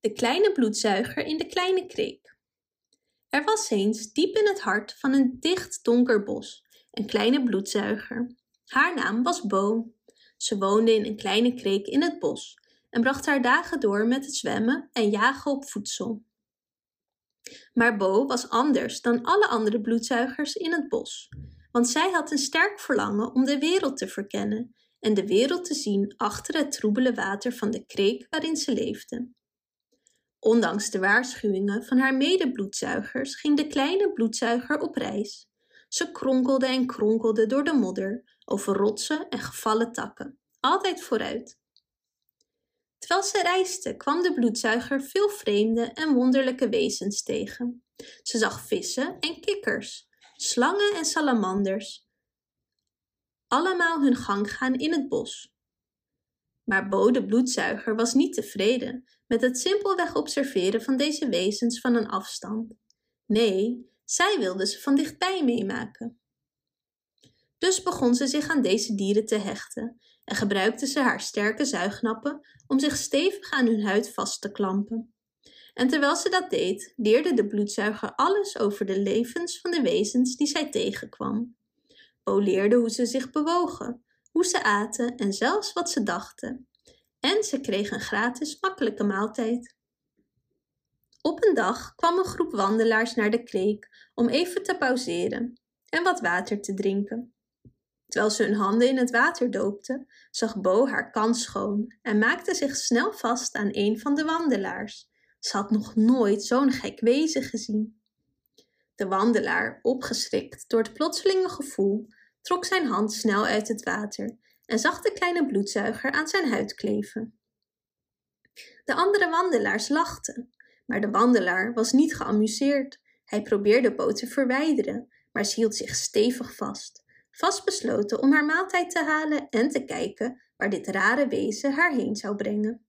De kleine bloedzuiger in de kleine kreek. Er was eens, diep in het hart van een dicht donker bos, een kleine bloedzuiger. Haar naam was Bo. Ze woonde in een kleine kreek in het bos en bracht haar dagen door met het zwemmen en jagen op voedsel. Maar Bo was anders dan alle andere bloedzuigers in het bos, want zij had een sterk verlangen om de wereld te verkennen en de wereld te zien achter het troebele water van de kreek waarin ze leefde. Ondanks de waarschuwingen van haar medebloedzuigers ging de kleine bloedzuiger op reis. Ze kronkelde en kronkelde door de modder, over rotsen en gevallen takken, altijd vooruit. Terwijl ze reisde, kwam de bloedzuiger veel vreemde en wonderlijke wezens tegen. Ze zag vissen en kikkers, slangen en salamanders, allemaal hun gang gaan in het bos. Maar Bo de bloedzuiger was niet tevreden met het simpelweg observeren van deze wezens van een afstand. Nee, zij wilde ze van dichtbij meemaken. Dus begon ze zich aan deze dieren te hechten en gebruikte ze haar sterke zuignappen om zich stevig aan hun huid vast te klampen. En terwijl ze dat deed, leerde de bloedzuiger alles over de levens van de wezens die zij tegenkwam. Bo leerde hoe ze zich bewogen, hoe ze aten en zelfs wat ze dachten. En ze kreeg een gratis makkelijke maaltijd. Op een dag kwam een groep wandelaars naar de kreek om even te pauzeren en wat water te drinken. Terwijl ze hun handen in het water doopte, zag Bo haar kans schoon en maakte zich snel vast aan een van de wandelaars. Ze had nog nooit zo'n gek wezen gezien. De wandelaar, opgeschrikt door het plotselinge gevoel, trok zijn hand snel uit het water en zag de kleine bloedzuiger aan zijn huid kleven. De andere wandelaars lachten, maar de wandelaar was niet geamuseerd. Hij probeerde Bo te verwijderen, maar ze hield zich stevig vast, vastbesloten om haar maaltijd te halen en te kijken waar dit rare wezen haar heen zou brengen.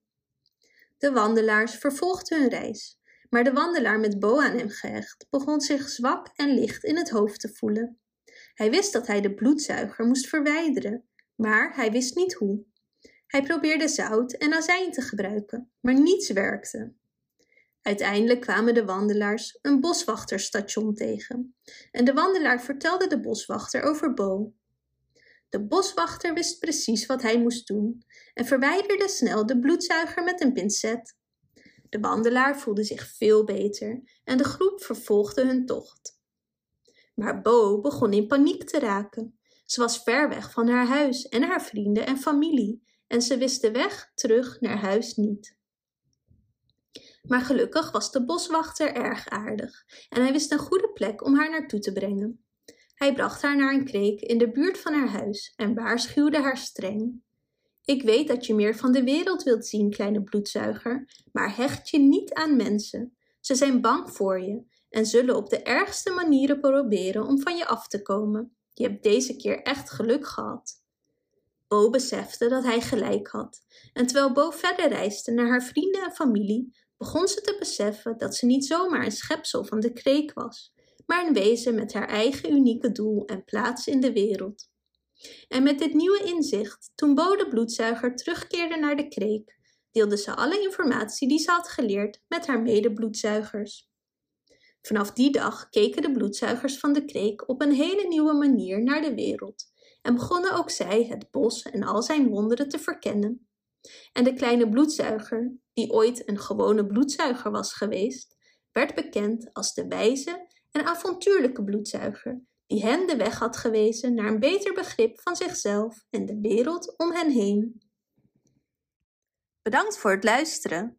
De wandelaars vervolgden hun reis, maar de wandelaar met Bo aan hem gehecht begon zich zwak en licht in het hoofd te voelen. Hij wist dat hij de bloedzuiger moest verwijderen, maar hij wist niet hoe. Hij probeerde zout en azijn te gebruiken, maar niets werkte. Uiteindelijk kwamen de wandelaars een boswachterstation tegen en de wandelaar vertelde de boswachter over Bo. De boswachter wist precies wat hij moest doen en verwijderde snel de bloedzuiger met een pincet. De wandelaar voelde zich veel beter en de groep vervolgde hun tocht. Maar Bo begon in paniek te raken. Ze was ver weg van haar huis en haar vrienden en familie en ze wist de weg terug naar huis niet. Maar gelukkig was de boswachter erg aardig en hij wist een goede plek om haar naartoe te brengen. Hij bracht haar naar een kreek in de buurt van haar huis en waarschuwde haar streng. Ik weet dat je meer van de wereld wilt zien, kleine bloedzuiger, maar hecht je niet aan mensen. Ze zijn bang voor je en zullen op de ergste manieren proberen om van je af te komen. Je hebt deze keer echt geluk gehad. Bo besefte dat hij gelijk had, en terwijl Bo verder reisde naar haar vrienden en familie, begon ze te beseffen dat ze niet zomaar een schepsel van de kreek was, maar een wezen met haar eigen unieke doel en plaats in de wereld. En met dit nieuwe inzicht, toen Bo de bloedzuiger terugkeerde naar de kreek, deelde ze alle informatie die ze had geleerd met haar medebloedzuigers. Vanaf die dag keken de bloedzuigers van de kreek op een hele nieuwe manier naar de wereld en begonnen ook zij het bos en al zijn wonderen te verkennen. En de kleine bloedzuiger, die ooit een gewone bloedzuiger was geweest, werd bekend als de wijze en avontuurlijke bloedzuiger, die hen de weg had gewezen naar een beter begrip van zichzelf en de wereld om hen heen. Bedankt voor het luisteren.